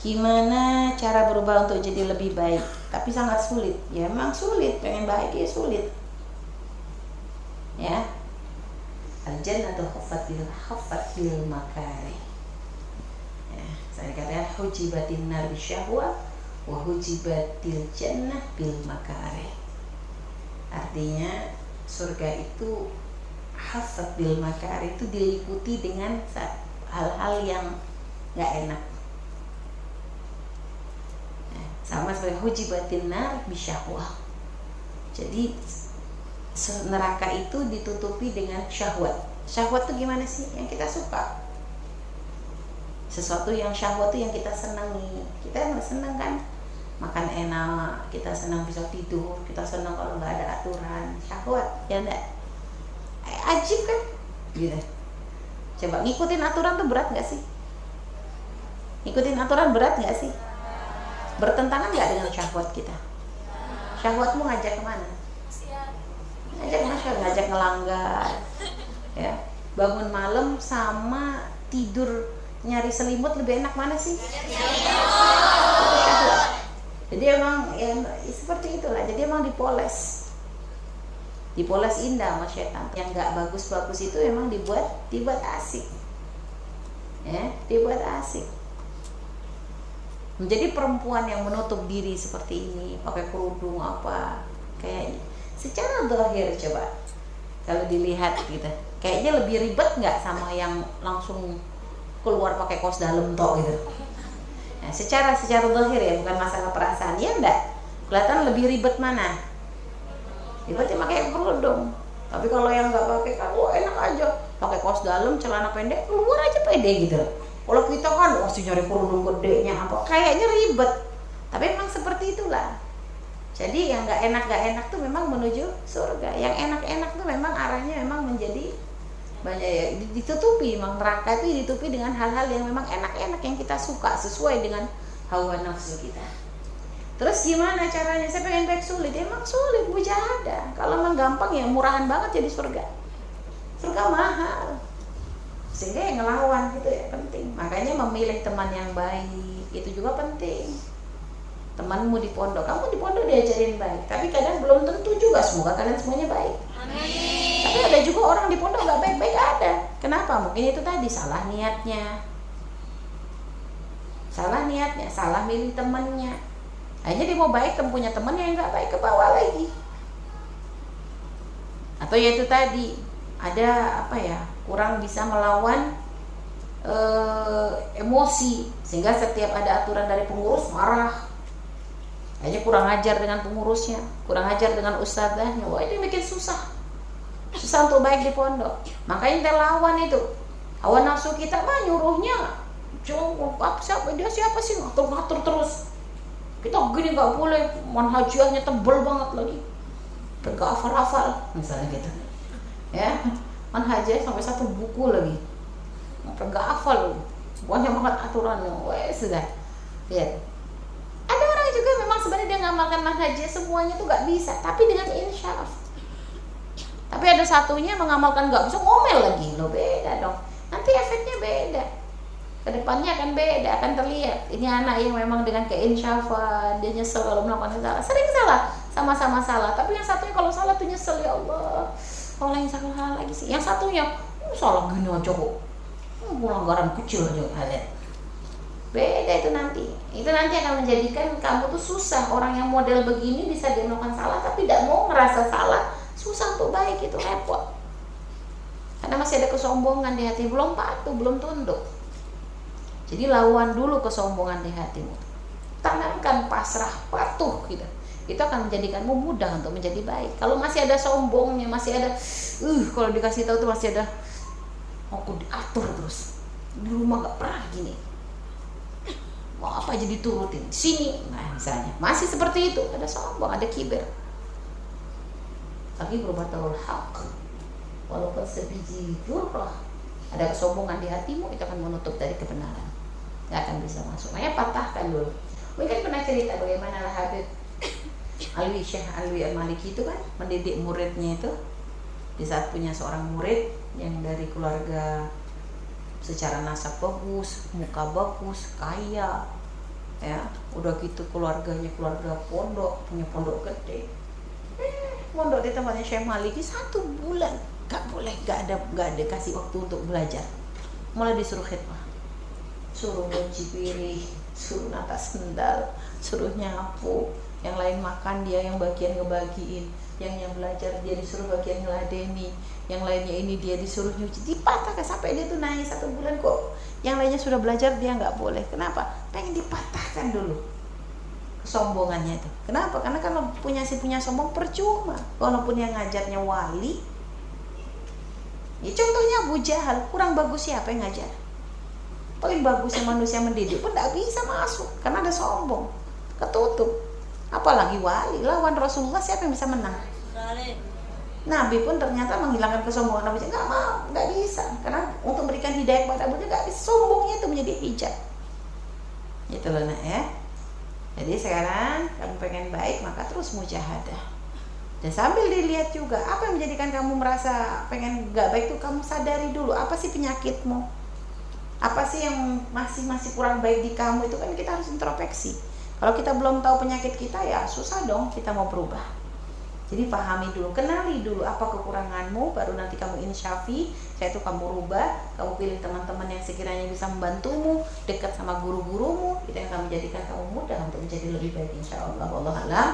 gimana cara berubah untuk jadi lebih baik? Tapi sangat sulit. Ya emang sulit. Pengen baik ya sulit. Ya. Al jannatu huffatil huffatil makari ya saya katakan hujibatin nar syahwa wa hujibatil jannah bil makari artinya surga itu hafat bil makari itu diliputi dengan hal-hal yang nggak enak sama seperti hujibatin nar bisyahwah. Jadi neraka itu ditutupi dengan syahwat. Syahwat itu gimana sih? Yang kita suka. Sesuatu yang syahwat itu yang kita senangi. Kita nggak senang kan? Makan enak kita senang bisa tidur kita senang kalau nggak ada aturan. Syahwat ya enggak eh, ajib kan? Gitu. Coba ngikutin aturan tuh berat nggak sih? Ngikutin aturan berat nggak sih bertentangan nggak dengan syahwat kita? Syahwatmu ngajak ke mana? Ngajak masya ngajak ngelanggar. Ya bangun malam sama tidur nyari selimut lebih enak mana sih? Jadi emang ya, seperti itulah. Jadi emang dipoles. Dipoles indah sama setan. Yang nggak bagus-bagus itu emang dibuat dibuat asik. Ya dibuat asik menjadi perempuan yang menutup diri seperti ini pakai kerudung apa kayak secara dohir coba kalau dilihat gitu. Kayaknya lebih ribet nggak sama yang langsung keluar pakai kos dalam toh gitu? Nah, secara secara dohir ya bukan masalah perasaan. Ya enggak kelihatan lebih ribet mana? Ribetnya pakai kerudung. Tapi kalau yang nggak pakai kan enak aja. Pakai kos dalam celana pendek keluar aja pede gitu kalau kita kan masih nyari kerudung gedenya apa? Kayaknya ribet. Tapi memang seperti itulah. Jadi yang nggak enak nggak enak tuh memang menuju surga. Yang enak-enak tuh memang arahnya memang menjadi banyak ya ditutupi. Memang neraka itu ditutupi dengan hal-hal yang memang enak-enak yang kita suka sesuai dengan hawa nafsu kita. Terus gimana caranya? Saya pengen baik sulit. Emang sulit mujahadah kalau memang gampang ya murahan banget jadi surga. Surga mahal sehingga yang ngelawan itu ya penting. Makanya memilih teman yang baik itu juga penting. Temanmu di pondok. Kamu di pondok diajarin baik tapi kadang belum tentu juga. Semoga kalian semuanya baik. Amin. tapi ada juga orang di pondok nggak baik-baik ada. Kenapa? Mungkin itu tadi salah niatnya. Salah niatnya salah milih temannya. Akhirnya dia mau baik kamu punya teman yang nggak baik ke bawah lagi. Atau ya itu tadi ada apa ya kurang bisa melawan e, emosi. Sehingga setiap ada aturan dari pengurus marah. Hanya kurang ajar dengan pengurusnya kurang ajar dengan ustadzahnya wah ini bikin susah. Susah untuk baik di pondok. Makanya kita lawan itu. Hawa nafsu kita mah nyuruhnya. Apa siapa dia siapa sih? Ngatur-ngatur terus. Kita gini nggak boleh. Manhajiahnya tebel banget lagi. Gak hafal-hafal. Misalnya gitu ya manhajnya sampai satu buku lagi. Nggak hafal banyak banget aturannya wes sudah. Ya ada orang juga memang sebenarnya dia ngamalkan manhajnya semuanya tuh nggak bisa. Tapi dengan insyaf. Tapi ada satunya mengamalkan nggak bisa ngomel lagi. Lo beda dong. Nanti efeknya beda. Ke depannya akan beda akan terlihat. Ini anak yang memang dengan keinsyafan dia nyesel kalau melakukan salah. Sering salah. Sama-sama salah. Tapi yang satunya kalau salah tuh nyesel ya Allah kalau yang salah lagi sih. Yang satunya oh, salah gini aja kok. Oh, pelanggaran kecil aja kalian beda itu nanti. Itu nanti akan menjadikan kamu tuh susah. Orang yang model begini bisa dia melakukan salah tapi tidak mau ngerasa salah susah untuk baik itu repot. Karena masih ada kesombongan di hati belum patuh belum tunduk. Jadi lawan dulu kesombongan di hatimu. Tanamkan pasrah patuh gitu itu akan menjadikanmu mudah untuk menjadi baik. Kalau masih ada sombongnya masih ada uh kalau dikasih tahu tuh masih ada aku diatur terus. Di rumah gak pernah gini. Mau apa aja diturutin sini nah misalnya. Masih seperti itu ada sombong ada kiber. Tapi berubah tahun hak. Walaupun sebiji durrah ada kesombongan di hatimu itu akan menutup dari kebenaran. Nggak akan bisa masuk. Makanya patahkan dulu. Mungkin pernah cerita bagaimana Habib Alwi Syekh Alwi Al-Maliki itu kan mendidik muridnya itu. Di saat punya seorang murid yang dari keluarga secara nasab bagus, muka bagus, kaya, ya. Udah gitu keluarganya keluarga pondok punya pondok gede. Eh, pondok di tempatnya Syekh Maliki satu bulan gak boleh gak ada gak ada kasih waktu untuk belajar. Mulai disuruh khidmah. Suruh nyuci piring suruh nata sendal suruh nyapu yang lain makan dia yang bagian ngebagiin. Yang yang belajar dia disuruh bagian ngeladeni. Yang lainnya ini dia disuruh nyuci. Dipatahkan sampai dia tuh nangis satu bulan kok. Yang lainnya sudah belajar dia nggak boleh. Kenapa? Pengen dipatahkan dulu kesombongannya itu. Kenapa? Karena kalau punya si punya sombong percuma. Walaupun yang ngajarnya wali. Ya contohnya Abu Jahal kurang bagus siapa yang ngajar? Paling bagusnya manusia mendidik pun tidak bisa masuk karena ada sombong. Ketutup apalagi wali. Lawan Rasulullah siapa yang bisa menang? Nabi pun ternyata menghilangkan kesombongan Nabi. Nggak mau nggak bisa. Karena untuk memberikan hidayah kepada Abu nggak bisa. Sombongnya itu menjadi hijab gitu loh nak ya. Jadi sekarang kamu pengen baik maka terus mujahadah. Dan sambil dilihat juga apa yang menjadikan kamu merasa pengen nggak baik itu kamu sadari dulu. Apa sih penyakitmu? Apa sih yang masih masih kurang baik di kamu? Itu kan kita harus introspeksi kalau kita belum tahu penyakit kita ya susah dong kita mau berubah. Jadi pahami dulu, kenali dulu apa kekuranganmu, baru nanti kamu insyafi, saya itu kamu rubah, kamu pilih teman-teman yang sekiranya bisa membantumu, dekat sama guru-gurumu, itu yang akan menjadikan kamu mudah untuk menjadi lebih baik insya Allah. Allah alam,